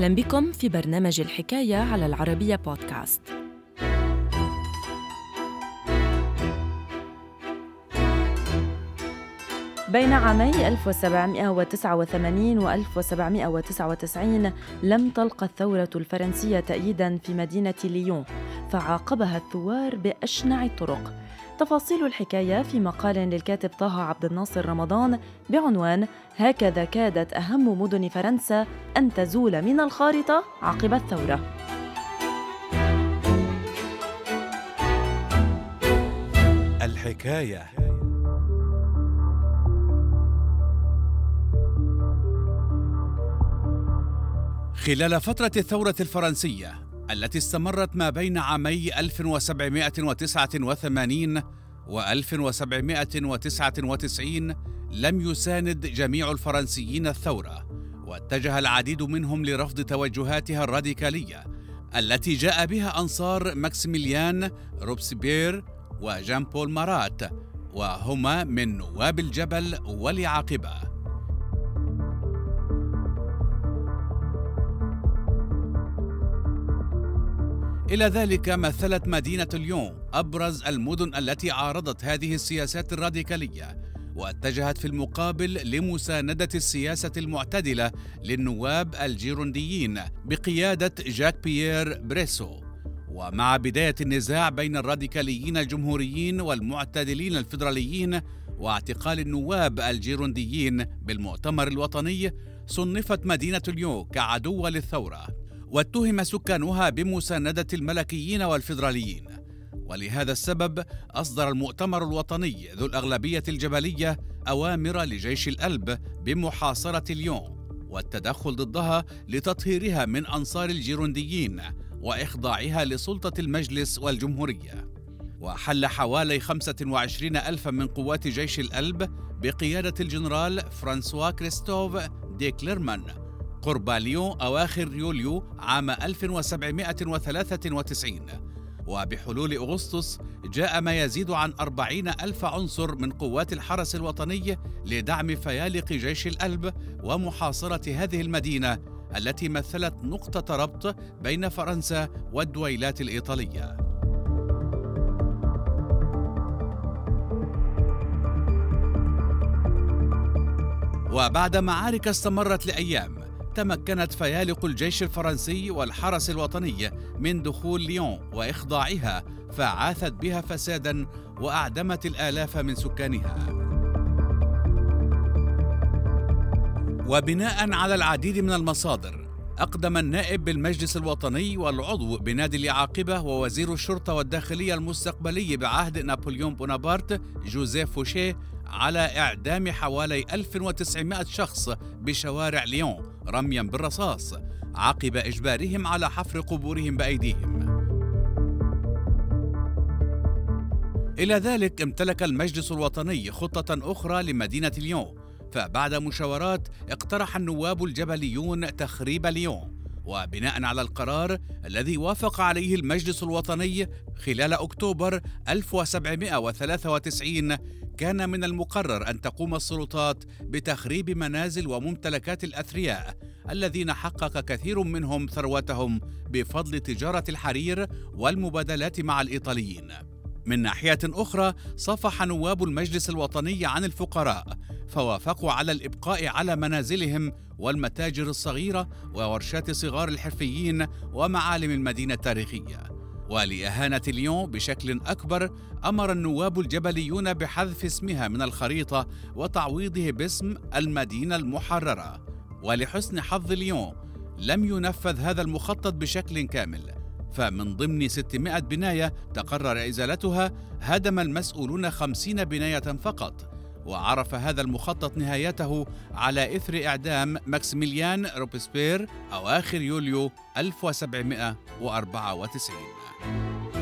أهلا بكم في برنامج الحكاية على العربية بودكاست. بين عامي 1789 و 1799 لم تلقى الثورة الفرنسية تأييدا في مدينة ليون، فعاقبها الثوار بأشنع الطرق. تفاصيل الحكاية في مقال للكاتب طه عبد الناصر رمضان بعنوان هكذا كادت أهم مدن فرنسا أن تزول من الخارطة عقب الثورة. الحكاية خلال فترة الثورة الفرنسية التي استمرت ما بين عامي 1789 و 1799 لم يساند جميع الفرنسيين الثورة واتجه العديد منهم لرفض توجهاتها الراديكالية التي جاء بها أنصار ماكسيميليان روبسبير وجان بول مارات وهما من نواب الجبل ولعاقبه إلى ذلك مثلت مدينة ليون أبرز المدن التي عارضت هذه السياسات الراديكالية واتجهت في المقابل لمساندة السياسة المعتدلة للنواب الجيرونديين بقيادة جاك بيير بريسو. ومع بداية النزاع بين الراديكاليين الجمهوريين والمعتدلين الفيدراليين واعتقال النواب الجيرونديين بالمؤتمر الوطني صنفت مدينة ليون كعدوة للثورة. واتهم سكانها بمساندة الملكيين والفيدراليين. ولهذا السبب أصدر المؤتمر الوطني ذو الأغلبية الجبلية أوامر لجيش الألب بمحاصرة ليون والتدخل ضدها لتطهيرها من أنصار الجيرونديين وإخضاعها لسلطة المجلس والجمهورية. وحل حوالي 25 ألفا من قوات جيش الألب بقيادة الجنرال فرانسوا كريستوف دي كليرمان قرب ليون أواخر يوليو عام 1793 وبحلول أغسطس جاء ما يزيد عن أربعين ألف عنصر من قوات الحرس الوطني لدعم فيالق جيش الألب ومحاصرة هذه المدينة التي مثلت نقطة ربط بين فرنسا والدويلات الإيطالية. وبعد معارك استمرت لأيام تمكنت فيالق الجيش الفرنسي والحرس الوطني من دخول ليون وإخضاعها فعاثت بها فسادا وأعدمت الآلاف من سكانها. وبناء على العديد من المصادر أقدم النائب بالمجلس الوطني والعضو بنادي العاقبة ووزير الشرطة والداخلية المستقبلي بعهد نابليون بونابرت جوزيف فوشيه على إعدام حوالي 1900 شخص بشوارع ليون رميا بالرصاص عقب إجبارهم على حفر قبورهم بأيديهم. إلى ذلك امتلك المجلس الوطني خطة أخرى لمدينة ليون فبعد مشاورات اقترح النواب الجبليون تخريب ليون. وبناء على القرار الذي وافق عليه المجلس الوطني خلال أكتوبر 1793 كان من المقرر أن تقوم السلطات بتخريب منازل وممتلكات الأثرياء الذين حقق كثير منهم ثروتهم بفضل تجارة الحرير والمبادلات مع الإيطاليين. من ناحية أخرى صفح نواب المجلس الوطني عن الفقراء فوافقوا على الإبقاء على منازلهم والمتاجر الصغيرة وورشات صغار الحرفيين ومعالم المدينة التاريخية. ولإهانة ليون بشكل أكبر أمر النواب الجبليون بحذف اسمها من الخريطة وتعويضه باسم المدينة المحررة. ولحسن حظ ليون لم ينفذ هذا المخطط بشكل كامل. فمن ضمن 600 بناية تقرر إزالتها هدم المسؤولون 50 بناية فقط. وعرف هذا المخطط نهايته على إثر إعدام ماكسيميليان روبسبير أواخر يوليو 1794